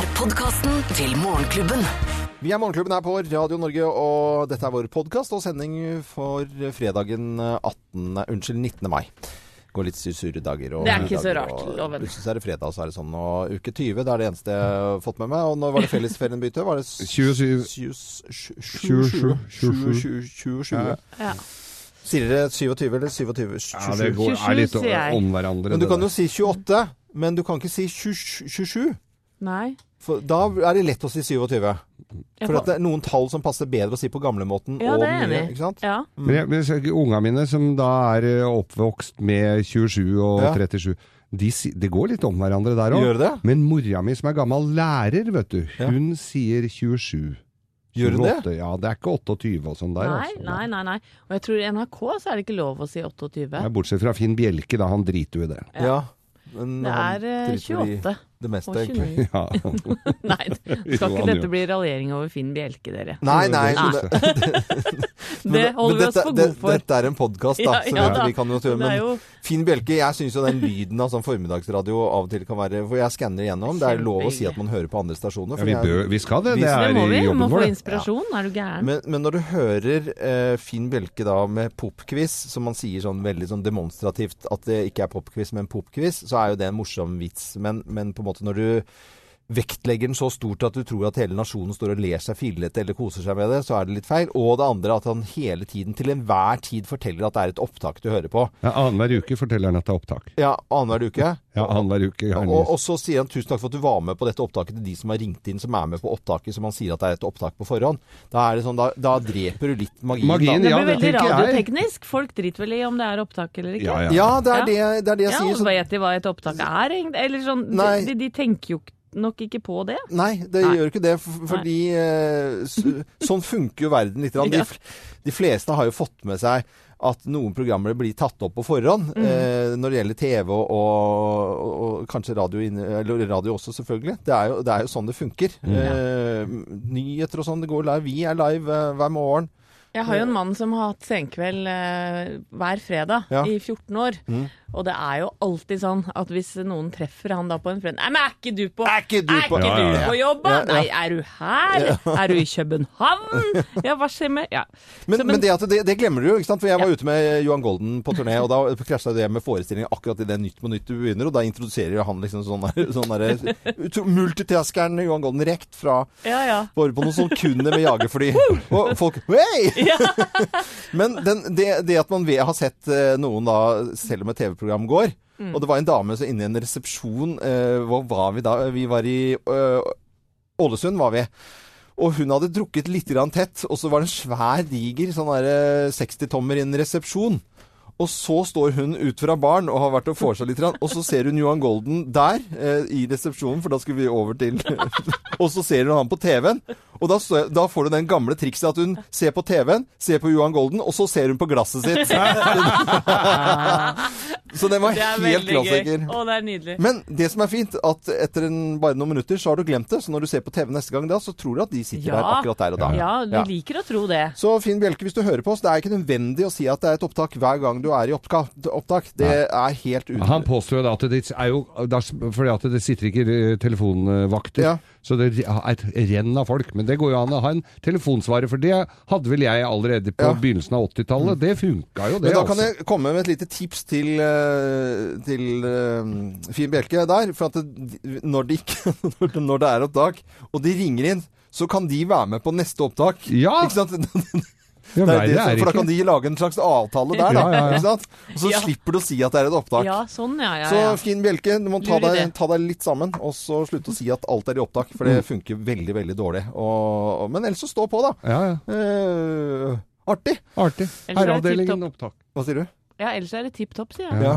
er podkasten til Morgenklubben. Vi er Morgenklubben her på Radio Norge, og dette er vår podkast og sending for fredagen 18. Unnskyld, 19. mai. Går litt sure dager. Og Det er ikke så rart, og loven. Plutselig er det fredag, og så er det sånn. Og uke 20, det er det eneste jeg har fått med meg. Og når var det fellesferienbytte? Var det 27. 27? 27. Ja. Ja. Sier dere 27 eller 27? Ja, det går, er litt om hverandre. Men du kan jo si 28, men du kan ikke si 27. Nei. For da er det lett å si 27. For at det er noen tall som passer bedre å si på gamlemåten. Ja, det er enig? Ja. Men, jeg, men jeg, unga mine som da er eh, oppvokst med 27 og Ja. 37, de, det går litt om hverandre der òg. Men mora mi som er gammel lærer, vet du, Ja. hun sier 27. Gjør hun det? Ja, det er ikke 28 og sånn der. Nei, altså. nei, nei, nei. Og jeg tror i NRK så er det ikke lov å si 28. Ja, bortsett fra Finn Bjelke, da. Han driter jo i det. Ja. Men Det er eh, driter vel i 28 Det meste, og egentlig. Ja. Nei, skal ikke dette bli raljering over Finn Bjelke, dere? Nei, nei. Nei. det- Det holder vi oss for gode for. Dette er en podkast, da. Ja, ja da. vi kan jo er men jo Finn Bjelke, jeg syns jo den lyden av sånn formiddagsradio av og til kan være For jeg skanner igjennom. Det er lov å si at man hører på andre stasjoner. Ja, vi, bør, vi skal det. Vi- Det Det er må vi. i Vi må få vår. det. inspirasjon. Er du gæren? men, men når du hører uh, Finn Bjelke da med popquiz, som man sier sånn veldig sånn demonstrativt at det ikke er popquiz, men popquiz, så er jo det en morsom vits. Men, men på en måte når du vektlegger den så stort at du tror at hele nasjonen står og ler seg fillete eller koser seg med det, så er det litt feil. Og det andre at han hele tiden, til enhver tid, forteller at det er et opptak du hører på. Ja, Annenhver uke forteller han at det er opptak. Ja, annenhver uke. Ja, annenhver uke. Og, og så sier han tusen takk for at du var med på dette opptaket til de som har ringt inn, som er med på opptaket, som han sier at det er et opptak på forhånd. Da, er det sånn, da, da dreper du litt magien. Magien, da. Det ja, blir veldig radioteknisk. Folk driter vel i om det er opptak eller ikke. Ja, ja. Ja, det er, Det, det, er det jeg Ja, sier. og Så, vet de hva et opptak er, egentlig? Eller sånn, de, de tenker jo nok ikke på det. nei, det Nei. gjør ikke det, for, fordi eh, sånn funker jo verden litt. De, de fleste har jo fått med seg at noen programmer blir tatt opp på forhånd. Mm. Eh, når det gjelder TV og, og, og kanskje radio, eller radio også, selvfølgelig. Det er jo, det er jo sånn det funker. Mm. Eh, nyheter og sånn, det går live. Vi er live eh, hver morgen. Jeg har jo en mann som har hatt senkveld eh, hver fredag Ja. i 14 år. Mm. Og det er jo alltid sånn at hvis noen treffer han da på en fredag Nei, men er ikke du på, Er ikke du er på- ikke Ja, ja, ja. på jobb? da? Nei, er du her? Er du i København? Ja, hva skjer med Ja. Men, Så, men, det, at det, det glemmer du jo, ikke sant? For jeg var ute med Johan Golden på turné, og da krasja det med forestillingen akkurat i det Nytt på Nytt du begynner, og da introduserer han liksom sånn der, sånn der multitaskeren Johan Golden rekt fra ja, ja. bare på noen sekunder med jagerfly. Og folk Hei! Men den, det, det at man ved, har sett eh, noen da, selv om et TV-program går Mm. Og det var en dame så inne i en resepsjon eh, Hvor var vi da? Vi var i eh, Ålesund, var vi. Og hun hadde drukket litt grann tett, og så var det en svær, diger sånn der, eh, 60-tommer i en resepsjon. Og så står hun ut fra baren og har vært og får seg litt, grann, og så ser hun Johan Golden der eh, i resepsjonen, for da skulle vi over til Og så ser hun han på TV-en, og da, da får du den gamle trikset at hun ser på TV-en, ser på Johan Golden, og så ser hun på glasset sitt. så den var helt klassiker. Å, det er nydelig. Men det som er fint, at etter en, bare noen minutter så har du glemt det. Så når du ser på TV neste gang da, så tror du at de sitter Ja. der akkurat der og da. Ja, du Ja. liker å tro det. Så Finn Bjelke, hvis du hører på oss, det er ikke nødvendig å si at det er et opptak hver gang du er i opptak. Det er helt uten... Han påstår jo da at det er jo Fordi at det sitter ikke telefonvakter. Ja. Så det er et renn av folk. Men det går jo an å ha en telefonsvarer, for det hadde vel jeg allerede på Ja. begynnelsen av 80-tallet. Det funka jo, det. Men da kan altså. jeg komme med et lite tips til, eh, til eh, Finn Bjelke der. For at det, når, de ikke, når det er opptak, og de ringer inn, så kan de være med på neste opptak. Ja! Ikke sant? Ja, Det er verre det, er for da kan de lage en slags avtale der, da. Ja, ja, ja. Ikke sant? Og så Ja. slipper du å si at det er et opptak. Ja, sånn, ja. ja, Så. Finn Bjelke, du må ta deg, ta deg litt sammen, og så slutte å si at alt er i opptak. For Mm. det funker veldig, veldig dårlig. Og, men ellers så stå på, da. Ja, ja. Eh, artig. Artig. Er Herreavdelingen opptak. Hva sier du? Ja, ellers er det tipp topp, sier jeg. Ja.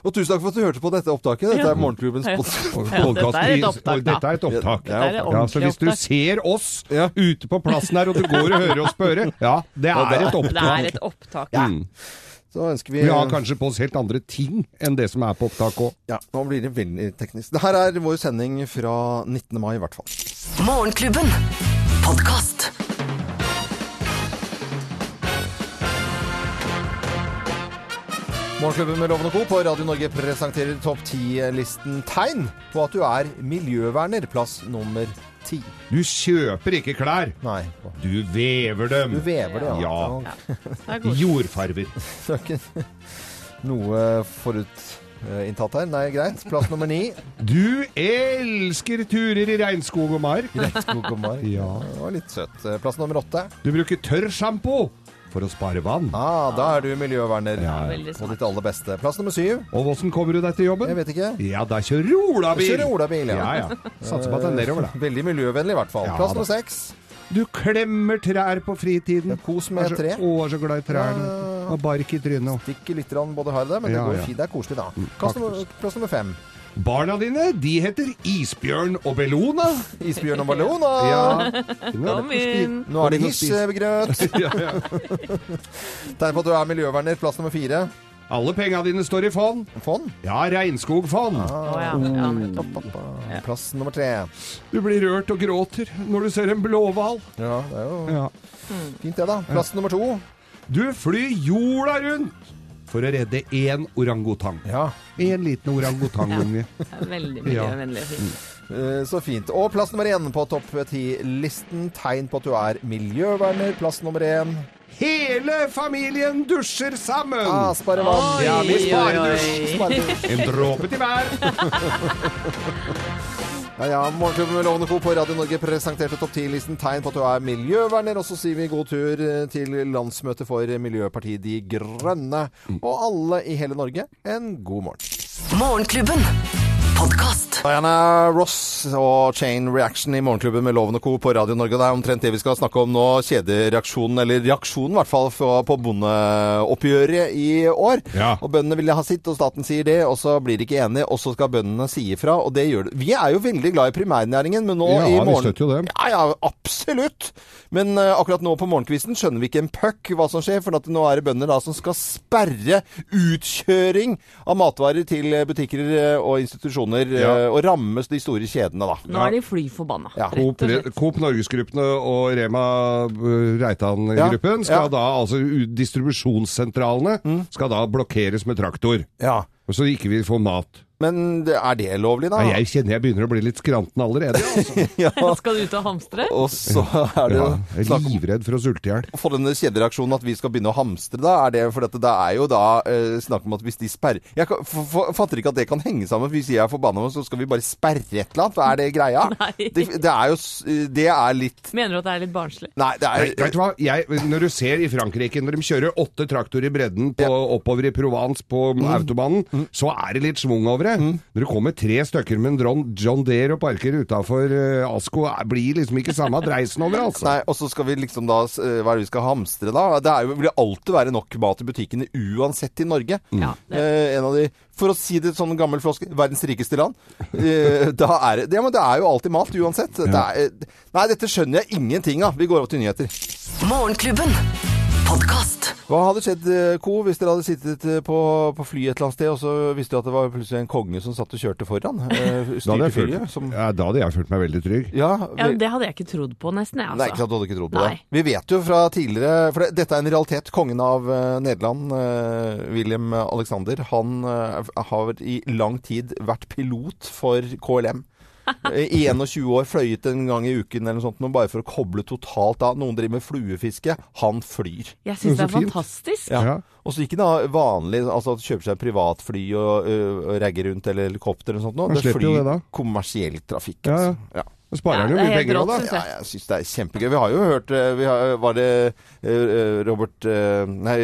Og tusen takk for at du hørte på dette opptaket. Dette er Morgenklubbens podkast. Ja, dette er et opptak, da. Dette er et opptak. Ja, er opptak. Så hvis du ser oss Ja. ute på plassen her, og du går og hører oss spørre, ja, det Ja, det er et opptak. Det er et opptak. Mm. Så ønsker vi Vi har kanskje på oss helt andre ting enn det som er på opptak òg. Ja, nå blir det veldig teknisk. Det her er vår sending fra 19. mai, i hvert fall. Morgenklubben. Podkast. Morgenklubben med Loven og Co. på Radio Norge presenterer topp 10-listen tegn på at du er miljøverner. Plass nummer ti. Du kjøper ikke klær, Nei, du vever dem. du vever det, ja. Ja. Er. Jordfarver. Det er ikke noe forutinntatt her. Nei, greit. Plass nummer ni. Du elsker turer i regnskog og mark. Regnskog og mark. Ja. Det var litt søtt. Plass nummer åtte. Du bruker tørrsjampo for å spare vann. Ah, da er du miljøverner. Ja, På ditt aller beste. Plass nummer syv. Og åssen kommer du deg til jobben? Jeg vet ikke. Ja, da kjører du olabil. Kjører olabil, ja. ja. ja. Satser på at det er nedover, da. Veldig miljøvennlig i hvert fall. Plass nummer seks. Du klemmer trær på fritiden. Ja, kos med tre. Å, er så glad i trærne. Og bark i trynet. Stikker litt både her og der, men det Ja, går ja. fint. Det er koselig, da. Plass nummer, plass nummer fem. Barna dine, de heter Isbjørn og Bellona. Isbjørn og Bellona! Ja. Kom inn. Nå er det. Ja, ja. Tegn på at du er miljøverner. Plass nummer fire. Alle penga dine står i fond. Fond. Ja, regnskogfond. Å ja. ja Plass nummer tre. Du blir rørt og gråter når du ser en blåhval. Ja, det er jo Ja. fint det, da. Plass nummer to. Du flyr jorda rundt for å redde én orangutang. Ja, En liten orangutangunge. ja. Veldig miljøvennlig. og fint. eh, så fint. Og plass nummer én på topp ti-listen. Tegn på at du er miljøverner. Plass nummer én. Hele familien dusjer sammen! Ah, spare vann. Oi, Ja, vi sparer dusj. Sparedusj. En dråpe til hver. Ja, ja, Morgenklubben med Lovende Co. på Radio Norge presenterte topp 10-listen tegn på at du er miljøverner. Og så sier vi god tur eh, til landsmøtet for Miljøpartiet De Grønne. Og alle i hele Norge, en god morgen. Morgenklubben. Podkast. Diana Ross og Chain Reaction i Morgenklubben med Loven og Co. på Radio Norge. Det er omtrent det vi skal snakke om nå. Kjedereaksjonen, eller reaksjonen i hvert fall, på bondeoppgjøret i år. Ja. Og bøndene vil ha sitt, og staten sier det, og så blir de ikke enige, og så skal bøndene si ifra, og det gjør det. Vi er jo veldig glad i primærnæringen, men nå Ja, i vi støtter jo det. Ja, ja, absolutt. Men uh, akkurat nå på morgenkvisten skjønner vi ikke en puck hva som skjer, for at nå er det bønder da som skal sperre utkjøring av matvarer til butikker eh, og institusjoner, eh, Ja. og rammes de store kjedene da. Nå er de fly forbanna. Ja. Coop. Coop Norgesgruppene og Rema uh, Reitan-gruppen skal ja. da, altså Distribusjonssentralene distribusjonssentralene, skal da blokkeres med traktor. Ja. Så ikke vi få mat. Men er det lovlig da? Ja, jeg kjenner jeg begynner å bli litt skranten allerede. Altså. Ja. Skal du ut og hamstre? Og så er det Ja, jo jeg er livredd for å sulte i hjel. få denne kjedereaksjonen at vi skal begynne å hamstre da, er det fordi at det er jo da eh, snakk om at hvis de sperrer Jeg kan, fatter ikke at det kan henge sammen. Hvis jeg er forbanna, så skal vi bare sperre et eller annet. Hva er det greia? Nei. Det, det er jo Det er litt Mener du at det er litt barnslig? Nei, det Nei, er vet du hva? Jeg, når du ser i Frankrike, når de kjører åtte traktorer i bredden på, oppover i Provence på Mm. autobanen, så er det litt svung over det. Når det kommer tre stykker med en John, John Deere og parker utafor uh, Asko, er- blir liksom ikke samme dreisen over, altså. Nei, og så skal vi liksom da eh, Hva er det vi skal hamstre da? Det er jo, vil alltid være nok mat i butikkene uansett i Norge. Ja, det. Eh, en av de For å si det sånn gammel floske verdens rikeste land. Eh, da er det, ja, men det er jo alltid mat uansett. Det er, nei, dette skjønner jeg ingenting av. Vi går over til nyheter. Morgenklubben. Podkast. Hva hadde skjedd, eh, Co, hvis dere hadde sittet eh, på, på flyet et eller annet sted, og så visste du at det var plutselig en konge som satt og kjørte foran? Eh, Da hadde, jeg følt, flyet? Som, ja, da hadde jeg følt meg veldig trygg. ja, Ja, det hadde jeg ikke trodd på, nesten. Jeg, altså. Nei, ikke sant, du hadde ikke trodd på Nei. det. Vi vet jo fra tidligere For det, dette er en realitet. Kongen av uh, Nederland, uh, William Alexander, han uh, har i lang tid vært pilot for KLM. I 21 år. Fløyet en gang i uken eller noe sånt, bare for å koble totalt av. Noen driver med fluefiske. Han flyr. Jeg syns det er fantastisk. Ja. Og så ikke da vanlig, altså kjøper seg privatfly og, ø, og ragger rundt, eller helikopter eller noe sånt. nå. Han flyr det kommersiell trafikk. Ja, ja. Altså. Ja. Da sparer han jo Ja, er mye penger òg, da. synes Ja, jeg syns det er kjempegøy. Vi har jo hørt eh, vi har, Var det eh, Robert eh, Nei,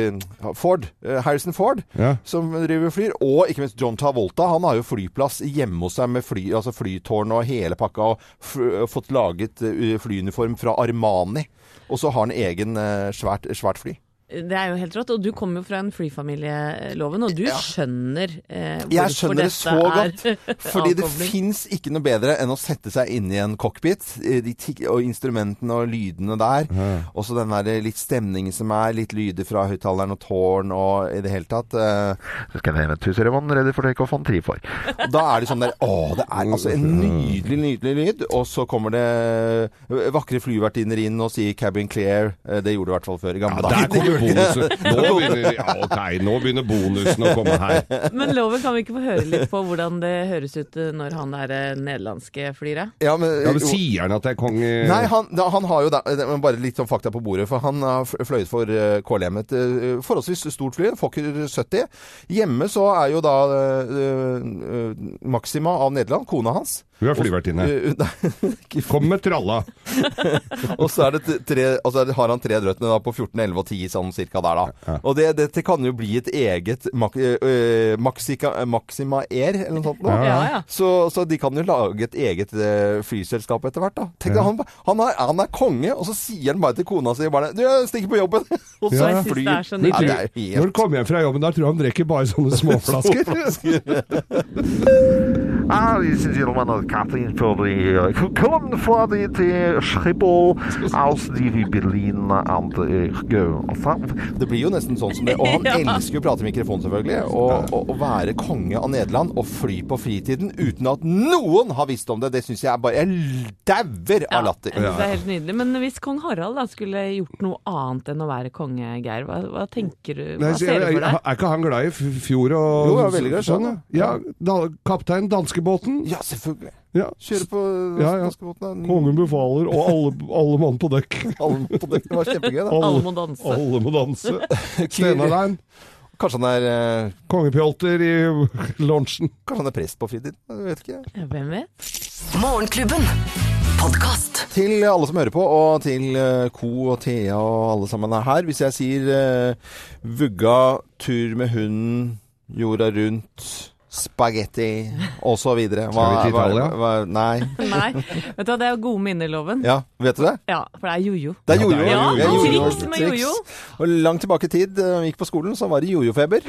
Ford. Harrison Ford. Ja. Som driver og flyr. Og ikke minst John Tavolta. Han har jo flyplass hjemme hos seg med fly, altså flytårn og hele pakka. Og f fått laget flyuniform fra Armani. Og så har han egen svært, svært fly. Det er jo helt rått. Og du kommer jo fra en flyfamilieloven, og du Ja. skjønner eh, hvorfor Jeg skjønner det så godt. Fordi det fins ikke noe bedre enn å sette seg inn i en cockpit. eh, De tikk- og instrumentene og lydene der. Og så den der litt stemningen som er. Litt lyder fra høyttaleren og tårn og i det hele tatt. eh, Så skal jeg tuser man redd for takeoff on three for. Og da er det sånn der Å, det er altså en nydelig, nydelig lyd. Og så kommer det vakre flyvertinner inn og sier 'cabin clear'. Eh, Det gjorde det i hvert fall før i gamle Ja, dager. Bonusen. Nå begynner, ja, okay, nå begynner bonusen å komme her. Men Loven, kan vi ikke få høre litt på hvordan det høres ut eh, når han der eh, nederlandske flyr? Ja, men, Ja, men Sier han at det er kong eh, Nei, han, da, han har jo da, bare litt sånn fakta på bordet. For han har fløyet for KLM, et eh, forholdsvis stort fly, Fokker 70. Hjemme så er jo da uh, eh, Maxima av Nederland, kona hans. Hun er flyvertinne. Eh, nei, Kom med tralla. Og så er det tre, altså har han tre drøttene da på 14, 11 og 10, sånn cirka der, da. Ja. Og det, dette kan jo bli et eget mak, uh, Maxika, Maxima Air, eller noe sånt. Da. Ja, Ja. Så, så de kan jo lage et eget uh, flyselskap etter hvert, da. Tenk deg, han, han, er, han er konge, og så sier han bare til kona si bare Du, jeg stikker på jobben! og så Ja. Flyr. det så Men Ja, tror- det er helt... Når han kommer hjem fra jobben, da tror jeg han drikker bare sånne småflasker. Ah, the uh, fra the, the Schiphol aus die Berlin and uh. Det blir jo nesten sånn som det. Og han Ja. elsker jo å prate i mikrofon, selvfølgelig. Og og- å være konge av Nederland og fly på fritiden uten at noen har visst om det, det syns jeg er bare Jeg dauer av latter. Ja, det er helt nydelig. Men hvis kong Harald da skulle gjort noe annet enn å være konge, Geir, hva, hva tenker du? Hva Nei, ser du for deg? Er ikke han glad i fjor fjord og Jo, jeg er veldig glad i sånn? sjøen, Ja, da, kaptein danskebåten. Ja, selvfølgelig. Ja. Kjøre på Ja, ja. danskebåten. Kongen befaler, og alle, alle mann på dekk. Alle på dekk. Det var kjempegøy, da. Alle må danse. Alle må danse. Stenarein. Kanskje han er eh, Kongepjolter i lunsjen. Kanskje han er prest på fritiden? Jeg vet ikke. Ja, hvem vet? Morgenklubben. Podcast. Til alle som hører på, og til Co og Thea og alle sammen er her. Hvis jeg sier eh, vugga, tur med hunden, jorda rundt, spagetti osv. Hva, hva, hva? Nei. Nei, vet du hva, det er gode minner, Loven. Ja, vet du det? Ja, for det er jojo. Det er jojo. Ja, Det er jojo. jojo. triks med jojo. Og langt tilbake i tid, da vi gikk på skolen, så var det jojo-feber.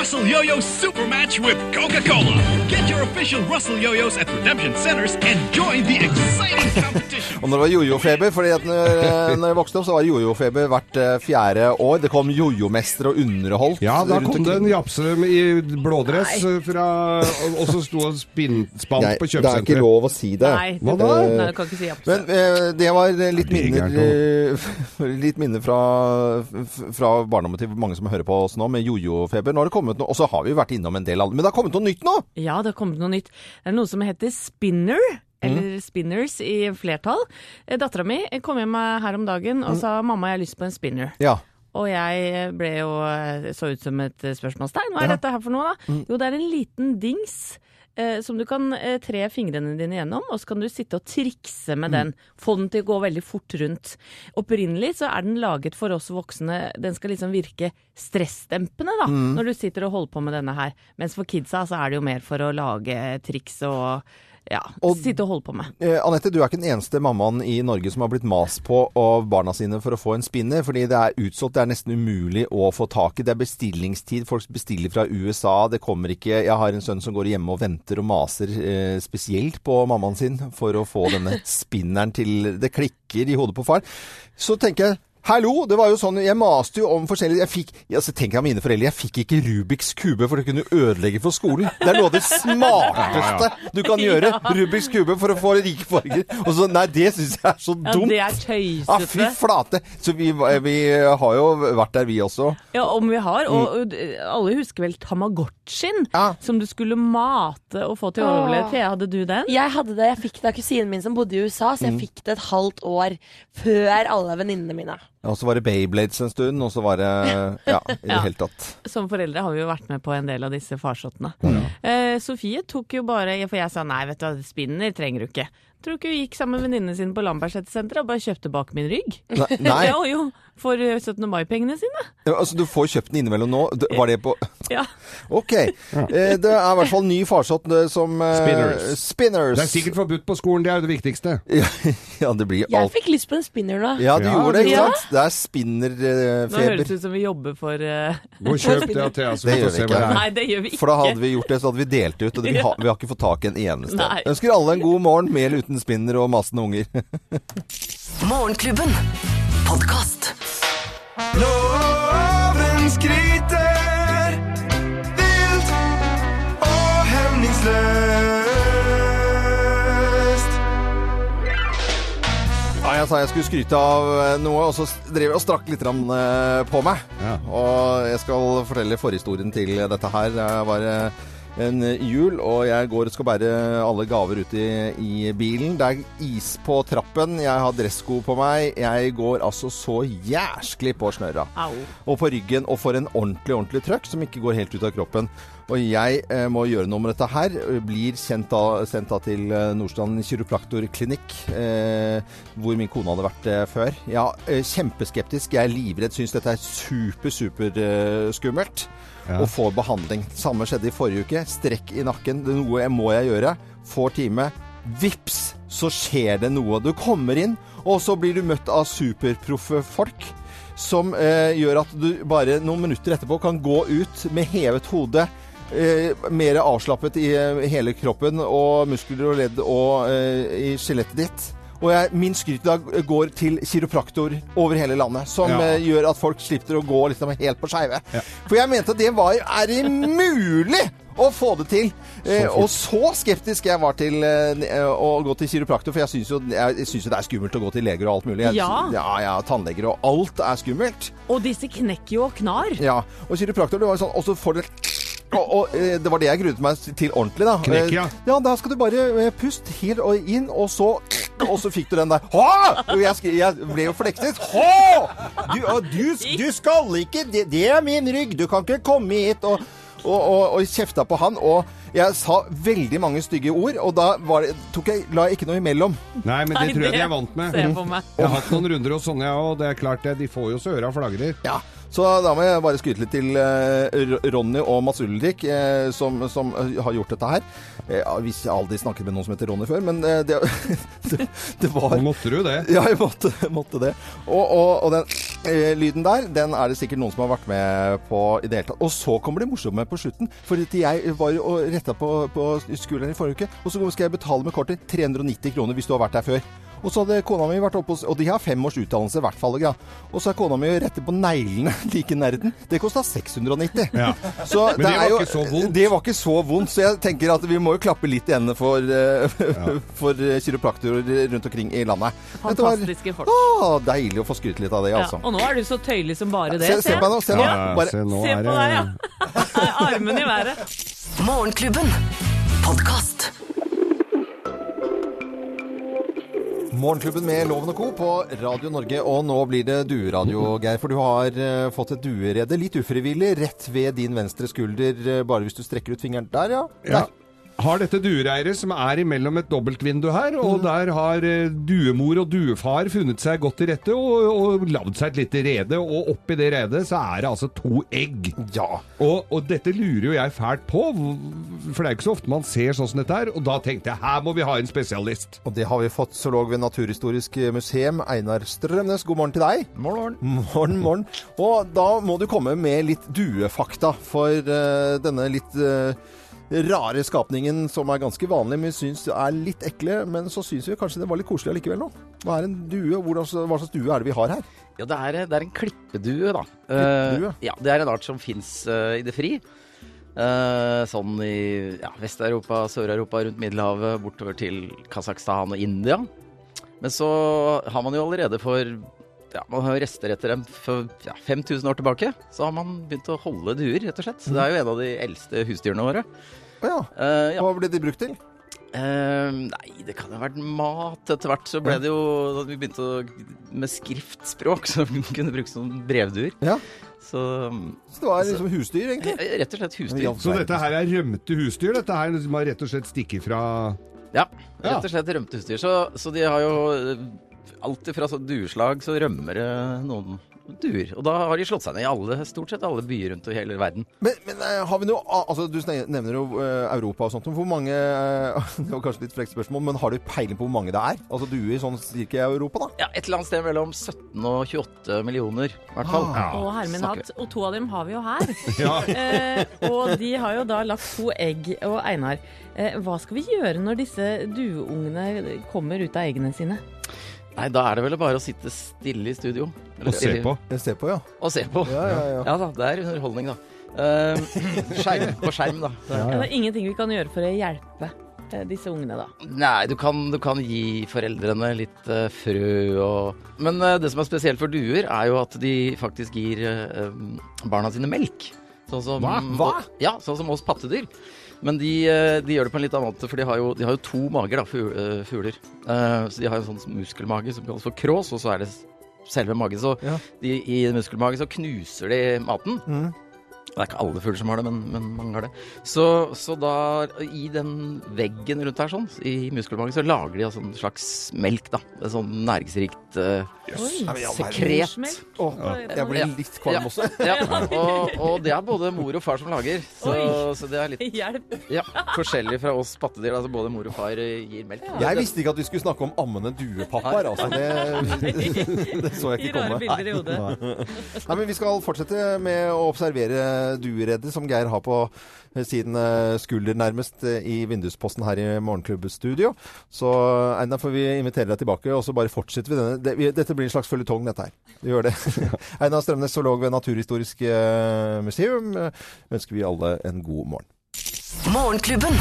Russell Yo-Yo Super Match with Coca-Cola. Get your official Russell Yo-Yos at redemption centers and join the exciting competition. Og når det var jojo-feber, fordi at når, når jeg vokste opp, så var jojo-feber hvert eh, fjerde år. Det kom jojo-mestere og underholdt. Ja, da kom det en japse i blådress eh, fra Og og så sto og spant på kjøpesenteret. det er ikke lov å si det. Nei, Hva det- da? Nei, du kan ikke si japse. Men eh, det var eh, litt Det er minner, eh, litt minner fra, fra barndommen til mange som hører på oss nå, med jojo-feber. Nå har det kommet noe, og så har vi vært innom en del andre, men det har kommet noe nytt nå! Ja, det har kommet noe nytt. Det er noe som heter spinner. Eller spinners i flertall. Eh, Dattera mi kom hjem her om dagen og sa 'mamma, jeg har lyst på en spinner'. Ja. Og jeg ble jo eh, så ut som et eh, spørsmålstegn. Hva er Ja. dette her for noe, da? Jo, det er en liten dings. Eh, Som du kan eh, tre fingrene dine gjennom, og så kan du sitte og trikse med den. Få den til å gå veldig fort rundt. Opprinnelig så er den laget for oss voksne. Den skal liksom virke stressdempende da, når du sitter og holder på med denne her. Mens for kidsa så er det jo mer for å lage triks og ja, Og- sitte og holde på med. Eh, Anette, du er ikke den eneste mammaen i Norge som har blitt mast på av barna sine for å få en spinner, fordi det er utsolgt. Det er nesten umulig å få tak i. Det er bestillingstid. Folk bestiller fra USA. Det kommer ikke Jeg har en sønn som går hjemme og venter og maser eh, spesielt på mammaen sin for å få denne spinneren til Det klikker i hodet på far. Så tenker jeg Hallo! Det var jo sånn, Jeg maste jo om forskjellige Jeg fikk, altså tenk deg mine foreldre, jeg fikk ikke Rubiks kube, for det kunne ødelegge for skolen. Det er noe av det smarteste du kan gjøre. Rubiks kube for å få rike farger. Og så, Nei, det syns jeg er så dumt. Ja, det er Ah, fy flate! Så vi, vi har jo vært der, vi også. Ja, om vi har. Og og alle husker vel Tamagotchien? Ja. Som du skulle mate og få til å overleve. Thea, hadde du den? Jeg hadde det, jeg fikk det av kusinen min som bodde i USA, så jeg fikk det et halvt år før alle venninnene mine. Og så var det Bayblades en stund, og så var det Ja, i det Ja. hele tatt. Som foreldre har vi jo vært med på en del av disse farsottene. Eh, Sofie tok jo bare For jeg sa nei, vet du hva, spinner trenger du ikke. Tror du ikke hun gikk sammen med venninnene sine på Lambertseter og bare kjøpte bak min rygg? Nei, nei. Jo, jo. For eh, 17. mai-pengene sine. Ja, Altså, du får kjøpt den innimellom nå. Var det på Ja. Ok. Eh, Det er i hvert fall ny farsott eh, som eh, Spinners. Spinners. Det er sikkert forbudt på skolen, det er jo det viktigste. Ja, det blir Jeg alt. fikk lyst på en spinner nå. Ja, du Ja, gjorde det, ikke ja. sant? Det er Nå høres spinnerfeber. det ut som vi jobber for eh, Gå og kjøp det av Thea, så Det vi gjør får vi se ikke. hva det er. Nei, det gjør vi ikke. For da hadde vi gjort det, så hadde vi delt ut. Og vi, har, vi har ikke fått tak i en eneste. Nei. Ønsker alle en god morgen, med eller uten spinner og masende unger. Morgenklubben. Podcast. Loven skryter vilt og hemningsløst. Ja, jeg sa jeg skulle skryte av eh, noe, og så drev jeg og strakk litt eh, på meg. Ja. Og jeg skal fortelle forhistorien til dette her. Det var eh, en jul, og jeg går og skal bære alle gaver ut i, i bilen. Det er is på trappen, jeg har dressko på meg. Jeg går altså så jæsklig på snørra. Au. Og på ryggen, og får en ordentlig, ordentlig trøkk som ikke går helt ut av kroppen. Og jeg eh, må gjøre noe med dette her. Blir kjent da, sendt da til eh, Nordstrand kiropraktorklinikk, eh, hvor min kone hadde vært eh, før. Ja, eh, kjempeskeptisk. Jeg er livredd. Syns dette er super, super eh, skummelt. Og får behandling. Samme skjedde i forrige uke. Strekk i nakken. Det er noe jeg må jeg gjøre. Får time. Vips, så skjer det noe. Du kommer inn, og så blir du møtt av superproffe folk som eh, gjør at du bare noen minutter etterpå kan gå ut med hevet hode. Eh, mer avslappet i eh, hele kroppen og muskler og ledd og eh, i skjelettet ditt. Og jeg, min skryt i dag går til kiropraktor over hele landet, som Ja. eh, gjør at folk slipper å gå liksom helt på skeive. For jeg mente at det var Er det mulig å få det til? Eh, og så skeptisk jeg var til eh, å gå til kiropraktor, for jeg syns jo, jo det er skummelt å gå til leger og alt mulig. Jeg, Ja. ja, ja, tannleger og alt er skummelt. Og disse knekker jo og knar. Ja, og kiropraktor, det var jo sånn, og så får du og, og eh, det var det jeg gruet meg til ordentlig, da. Knekk, ja. Eh, Ja, da skal du bare eh, puste helt inn, og så Og så fikk du den der Hå! Jeg, jeg ble jo flekset. Hå! Du, du, du skal ikke det, det er min rygg. Du kan ikke komme hit og og, og, og kjefta på han, og jeg sa veldig mange stygge ord, og da var det, tok jeg, la jeg ikke noe imellom. Nei, men det Nei, tror jeg de er vant med. jeg. Jeg har hatt noen runder hos Sonja, og det er klart det, de får jo så øra flagrer. Ja, så da må jeg bare skryte litt til eh, Ronny og Mats Ulrik, eh, som, som eh, har gjort dette her. Jeg har aldri snakket med noen som heter Ronny før, men det, det, det var Nå måtte du det. Ja, jeg måtte, måtte det. Og, og, og den lyden der, den er det sikkert noen som har vært med på i det hele tatt. Og så kommer det morsomme på slutten. For jeg var og retta på, på skulderen i forrige uke, og så skal jeg betale med kortet 390 kroner hvis du har vært der før. Og så hadde kona mi vært oppe hos Og de har fem års utdannelse, i hvert fall. Ja. Og så er kona mi rette på neglene like nerden. Det kosta 690. Ja. Så Men det var er jo- ikke så vondt. Det var ikke så vondt, så jeg tenker at vi må jo klappe litt i hendene for, eh, for eh, kiropraktorer rundt omkring i landet. Var- Fantastiske folk. Å, deilig å få skryte litt av det, Ja, altså. og nå er du så tøyelig som bare det. Se, se på meg nå. Se nå. Ja, Bare, se, nå Se på deg, ja. Armen i været. Morgenklubben. Podkast. Morgenklubben med Loven og Co. på Radio Norge, og nå blir det dueradio, Geir. For du har eh, fått et duerede, litt ufrivillig, rett ved din venstre skulder, eh, bare hvis du strekker ut fingeren. Der, ja. Ja. Der. Har dette duereiret som er imellom et dobbeltvindu her, og der har eh, duemor og duefar funnet seg godt til rette og, og lagd seg et lite rede, og oppi det redet så er det altså to egg. Ja. Og, og dette lurer jo jeg fælt på, for det er ikke så ofte man ser sånn som dette her, og da tenkte jeg her må vi ha en spesialist. Og det har vi fått zoolog ved Naturhistorisk museum, Einar Strømnes. God morgen til deg. Morgen, morgen. morgen. Og da må du komme med litt duefakta for uh, denne litt eh, rare skapningen som er ganske vanlig, men syns er litt ekle. Men så syns vi kanskje det var litt koselig allikevel nå. Hva er en due? Hvordan, hva slags due er det vi har her? Ja, det er, det er en klippedue, da. Klippedue? Uh, ja, det er en art som fins i det fri. Uh, sånn i ja, Vest-Europa, Sør-Europa, rundt Middelhavet, bortover til Kasakhstan og India. Men så har man jo allerede for ja, Man har rester etter dem for ja, 5000 år tilbake. Så har man begynt å holde duer, rett og slett. Så det er jo en av de eldste husdyrene våre. Å ja. Uh, ja. Hva ble de brukt til? Uh, nei, det kan jo ha vært mat. Etter hvert så ble det jo Da vi begynte å, med skriftspråk, så vi kunne bruke som brevduer. Ja. Så Så det var liksom husdyr, egentlig? eh, rett og slett husdyr. Så dette her er rømte husdyr? Dette her liksom har rett og slett stikket fra Ja, Ja. rett og slett rømte husdyr. Så, så de har jo Alltid fra dueslag så rømmer det noen duer. Og da har de slått seg ned i alle, stort sett alle byer rundt i hele verden. Men, men eh, har vi noe altså Du nevner jo eh, Europa og sånt. Hvor mange eh, Det var kanskje litt frekt spørsmål, men har du peiling på hvor mange det er? Altså duer sånn cirka i Europa, da? Ja, Et eller annet sted mellom 17 og 28 millioner, i hvert fall. Ah. Og herre min hatt. Og to av dem har vi jo her. Ja. Eh, og de har jo da lagt to egg. Og Einar, eh, hva skal vi gjøre når disse dueungene kommer ut av eggene sine? Nei, da er det vel bare å sitte stille i studio. Eller Og se på. Jeg ser på, ja. Og se på. Ja, ja, ja. da, det er underholdning, da. Uh, skjerm på skjerm, da. Det er- Det er ingenting vi kan gjøre for å hjelpe. eh, disse ungene, da? Nei, du kan, du kan gi foreldrene litt uh, frø og Men uh, det som er spesielt for duer, er jo at de faktisk gir uh, barna sine melk. Sånn som, Hva? Hva? Ja, sånn som oss pattedyr. Men de, eh, de gjør det på en litt annen måte, for de har jo, de har jo to mager, da, eh, fugler. Eh, så de har en sånn muskelmage som kalles for krås, og så er det selve magen. Så Ja. de, i muskelmagen så knuser de maten. Mm. Det er ikke alle fugler som har det, men, men mange har det. Så, så da, i den veggen rundt her sånn, i muskelmagen, så lager de altså en slags melk, da. Et sånn næringsrikt uh, sekret. Oh, jeg blir litt kvalm også. Ja, og, og det er både mor og far som lager, så, så det er litt ja, forskjellig fra oss pattedyr. Altså både mor og far eh, gir melk. Jeg visste ikke at vi skulle snakke om ammende duepappaer. Altså. Det, det så jeg ikke komme. Nei, men Vi skal fortsette med å observere duereddet som Geir har på sin eh, skulder nærmest eh, i vindusposten her i Morgenklubbstudio. Så Einar får vi invitere deg tilbake, og så bare fortsetter vi denne. Dette blir en slags føljetong, dette her. Vi gjør det. Einar Strømnes, zoolog ved Naturhistorisk eh, museum, eh, ønsker vi alle en god morgen. Morgenklubben.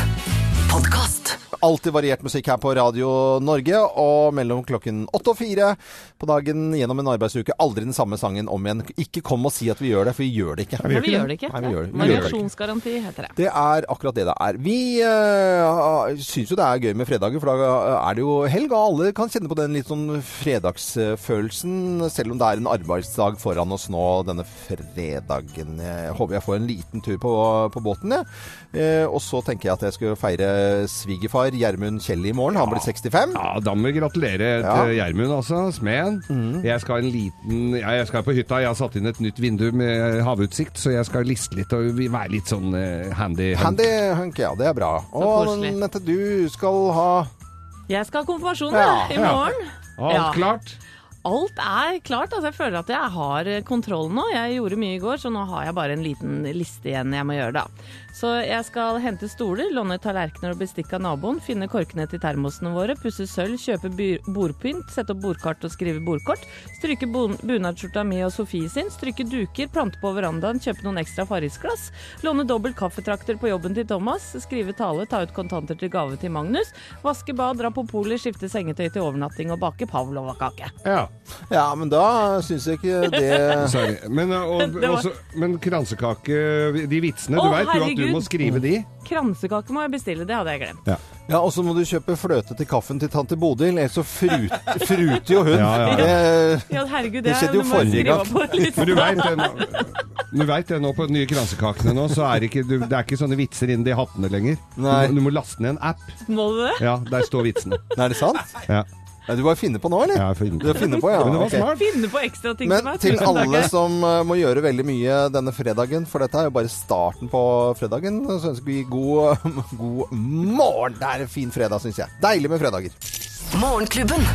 Podkast. Alltid variert musikk her på Radio Norge, og mellom klokken åtte og fire på dagen gjennom en arbeidsuke. Aldri den samme sangen om igjen. Ikke kom og si at vi gjør det, for vi gjør det ikke. Nei, vi gjør det ikke. Nei, vi gjør det. Variasjonsgaranti heter det. Det er akkurat det det er. Vi uh, syns jo det er gøy med fredager, for da er det jo helg, og alle kan kjenne på den litt sånn fredagsfølelsen, selv om det er en arbeidsdag foran oss nå denne fredagen. Jeg håper jeg får en liten tur på, på båten, jeg. Eh, og så tenker jeg at jeg skal feire svigerfar Gjermund Kjell i morgen. Han blir 65. Ja, da må vi gratulere Ja. til Gjermund, altså. Smeden. Jeg skal en liten ja, Jeg skal på hytta. Jeg har satt inn et nytt vindu med havutsikt, så jeg skal liste litt og være litt sånn eh, handy. Handy hunk, ja. Det er bra. Og. Nette, du skal ha Jeg skal ha konfirmasjon Ja, i ja. morgen. Alt Ja. klart? Alt er klart. altså Jeg føler at jeg har kontroll nå. Jeg gjorde mye i går, så nå har jeg bare en liten liste igjen jeg må gjøre, da. Så jeg skal hente stoler, låne tallerkener og bestikk av naboen, finne korkene til termosene våre, pusse sølv, kjøpe bordpynt, sette opp bordkart og skrive bordkort, stryke bunadsskjorta mi og Sofie sin, stryke duker, plante på verandaen, kjøpe noen ekstra Farrisglass, låne dobbelt kaffetrakter på jobben til Thomas, skrive tale, ta ut kontanter til gave til Magnus, vaske bad, dra på polet, skifte sengetøy til overnatting og bake pavlova-kake. Ja. Ja, men da syns jeg ikke det Sorry. Men, og, var- også, men kransekake De vitsene, oh, du veit jo at du må skrive de. Kransekake må jeg bestille, det hadde jeg glemt. Ja, og så må du kjøpe fløte til kaffen til tante Bodil, ellers så frut, fruter jo hun. Ja, ja, Det- Ja, herregud, Det det, skjedde jo forrige gang. Men du veit det, nå- du vet det nå på de nye kransekakene nå, så er det ikke, du, det er ikke sånne vitser inni de hattene lenger. Du, må- du må laste ned en app. Må du det? Ja, der står vitsene. Er det sant? Ja. Ja, du bare finner på nå, eller? Ja, finne Du finner på, ja. Men det var ok. smart. Finne på ekstra ting Men til meg. til alle som eh, må gjøre veldig mye denne fredagen, for dette er jo bare starten på fredagen, så ønsker vi god, god morgen. Det er en fin fredag, syns jeg. Deilig med fredager. Morgenklubben.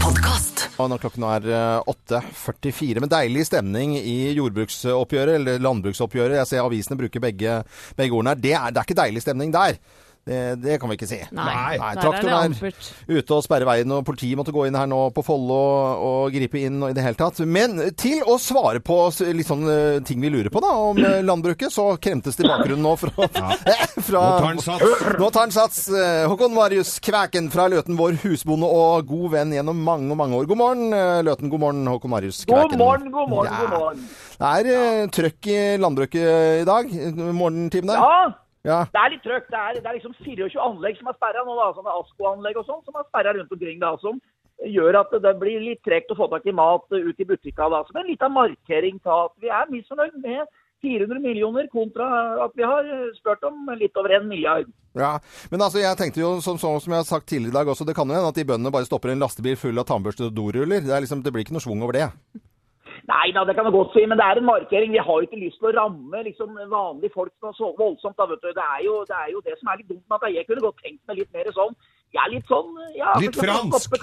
Podcast. Og når klokken er eh, 8.44, med deilig stemning i jordbruksoppgjøret, eller landbruksoppgjøret. Jeg ser avisene bruker begge, begge ordene her. Det er, det er ikke deilig stemning der. Det, det kan vi ikke si. Nei, Nei, er traktoren er ampert. ute og sperre veien, og politiet måtte gå inn her nå på Follo og, og gripe inn og i det hele tatt. Men til å svare på litt sånn eh, ting vi lurer på da, om eh, landbruket, så kremtes det i bakgrunnen nå fra, fra Nå tar han sats. Nå tar han sats. Eh, Håkon Marius Kvæken fra Løten, vår husbonde og god venn gjennom mange, mange år. God morgen, eh, Løten. God morgen, Håkon Marius Kvæken. God morgen, god morgen, Ja. god morgen. Det er ja. trøkk i landbruket i dag, morgentimen der. Ja, Ja. det er litt trøkk. Det er, det er liksom 24 anlegg som er sperra nå, da. Sånne ASKO-anlegg og sånn, som er sperra rundt omkring. da, Som gjør at det blir litt tregt å få tak i mat eh, ut i butikka. da. Som en liten markering til at vi er misfornøyd med 400 millioner kontra at vi har eh, spurt om litt over en milliard. Ja, men altså jeg tenkte jo, som, som som jeg har sagt tidligere i dag også, det kan jo hende at de bøndene bare stopper en lastebil full av tannbørste og doruller. Det, er liksom, det blir ikke noe schwung over det. Nei da, det kan jeg godt si, men det er en markering. Vi har jo ikke lyst til å ramme liksom, vanlige folk så voldsomt. da, vet du. Det er, jo, det er jo det som er litt dumt at jeg kunne godt tenkt meg litt mer sånn. Jeg er litt sånn ja, Litt fransk.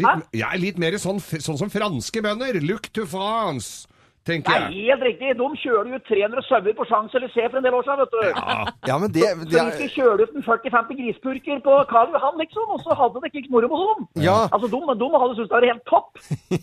Litt, jeg er litt mer sånn, sånn som franske bønder. Look to France. Tenker Det er helt riktig. De kjører jo 300 sauer på Champs-Élysées for en del år siden, vet du. Ja, men det, Så det hvis vi er, kjørte ut en 40-50 grispurker på Karl Johan, liksom, og så hadde det ikke moro med dem. Ja. Altså, de, de hadde syntes det var helt topp.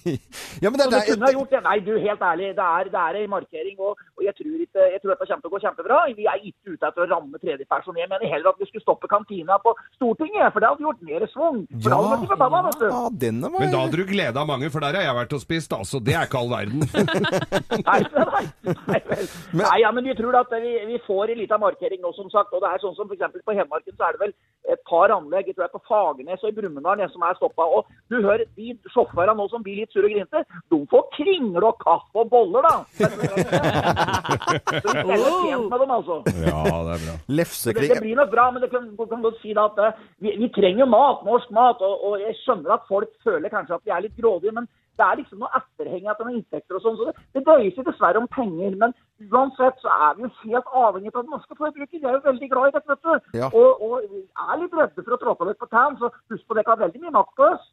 ja, men det, Så det, kunne ha gjort det. Nei, du, helt ærlig, det er, det er en markering, og, og jeg, tror ikke, jeg tror dette kommer til å gå kjempebra. Vi er ikke ute etter å ramme tredjeperson. Jeg mener heller at vi skulle stoppe kantina på Stortinget, for det hadde gjort mer svung. For da hadde forbanna, vet du. ja, denne var Men da hadde du gleda mange, for der har jeg vært og spist, altså. Det er ikke all verden. Nei, nei, nei, nei, ja, men vi tror at vi, vi får en liten markering nå, som sagt. Og det er sånn som f.eks. på Hedmarken, så er det vel et par anlegg, jeg tror det er på Fagernes og i Brumunddal, som er stoppa. Og du hører de sjåførene nå som blir litt sure og grinte, de får kringle og kaffe og boller, da. Så vi steller tjent med dem, altså. Ja, det er bra. Det, lefsekring. det blir nok bra, men det kan, kan godt si da at eh, vi, vi trenger mat, norsk mat. Og, og jeg skjønner at folk føler kanskje at vi er litt grådige, men det er liksom noe etterheng etter noen inntekter og sånn. Så det, det dreier seg dessverre om penger. Men uansett så er vi jo helt avhengig av den norske forbruker. Vi er jo veldig glad i dette, vet du. Ja. Og, og er litt redde for å tråkke litt på tærne, så husk på dere har veldig mye makt på oss.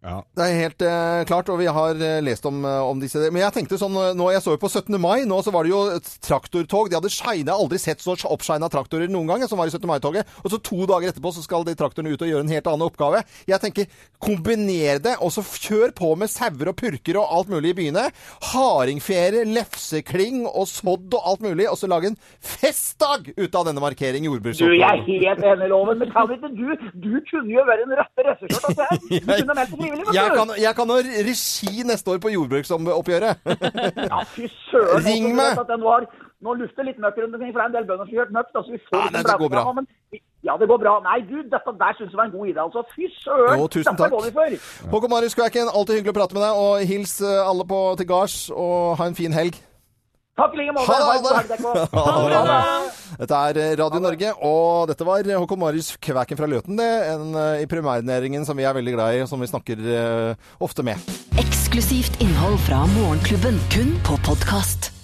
Ja. Det er helt eh, klart, og vi har eh, lest om, eh, om disse Men jeg tenkte sånn eh, nå, Jeg så jo på 17. mai, nå så var det jo et traktortog. De hadde shina, aldri sett så oppshina traktorer noen gang, som var i 17. mai-toget. Og så to dager etterpå så skal de traktorene ut og gjøre en helt annen oppgave. Jeg tenker, kombiner det, og så kjør på med sauer og purker og alt mulig i byene. Hardingfjære, lefsekling og sodd og alt mulig, og så lage en festdag ut av denne markering Du, jeg er helt enig i loven, men kan ikke du Du kunne jo være en rette røsseskjørt, av. Du kunne meldt Jeg kan, jeg kan ha regi neste år på jordbruksoppgjøret. Ja, fy søren. Ring meg. nå lufter litt møkk rundt omkring, for det er en del bønder som gjør møkk. Da, så vi får Ja, men nei, det går bra. Men, ja, det går bra. Nei, du, dette der syns jeg var en god idé. altså. Fy søren. Dette takk. går vi for. Håkon Marius Kvæken, alltid hyggelig å prate med deg. Og hils eh, alle på til gards, og ha en fin helg. Takk i like måte. Ha det, Ha det. Dette er eh, Radio Norge, og dette var Håkon Marius Kvæken fra Løten. Det, en eh, i primærnæringen som vi er veldig glad i, og som vi snakker uh, ofte med. Eksklusivt innhold fra Morgenklubben, kun på podkast.